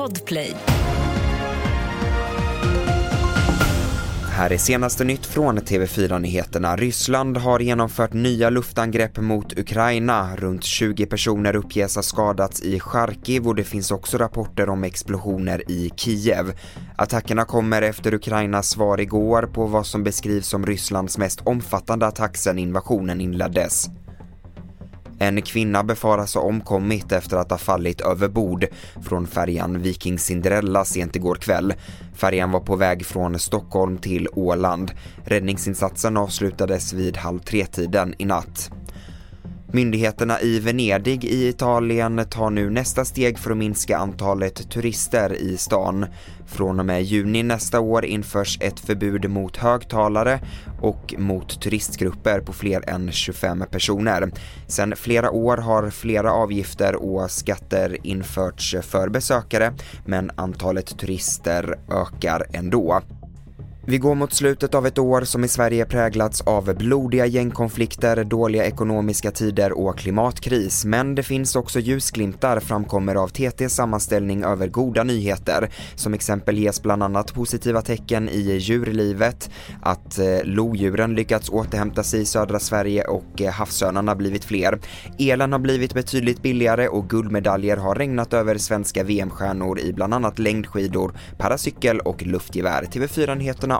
Podplay. Här är senaste nytt från TV4 Nyheterna. Ryssland har genomfört nya luftangrepp mot Ukraina. Runt 20 personer uppges ha skadats i Charkiv och det finns också rapporter om explosioner i Kiev. Attackerna kommer efter Ukrainas svar igår på vad som beskrivs som Rysslands mest omfattande attack sedan invasionen inleddes. En kvinna befaras ha omkommit efter att ha fallit över bord från färjan Viking Cinderella sent igår kväll. Färjan var på väg från Stockholm till Åland. Räddningsinsatsen avslutades vid halv tre-tiden i natt. Myndigheterna i Venedig i Italien tar nu nästa steg för att minska antalet turister i stan. Från och med juni nästa år införs ett förbud mot högtalare och mot turistgrupper på fler än 25 personer. Sedan flera år har flera avgifter och skatter införts för besökare men antalet turister ökar ändå. Vi går mot slutet av ett år som i Sverige präglats av blodiga gängkonflikter, dåliga ekonomiska tider och klimatkris. Men det finns också ljusglimtar framkommer av TTs sammanställning över goda nyheter. Som exempel ges bland annat positiva tecken i djurlivet, att eh, lodjuren lyckats återhämta sig i södra Sverige och eh, havsörnarna blivit fler. Elen har blivit betydligt billigare och guldmedaljer har regnat över svenska VM-stjärnor i bland annat längdskidor, paracykel och luftgevär. TV4-nyheterna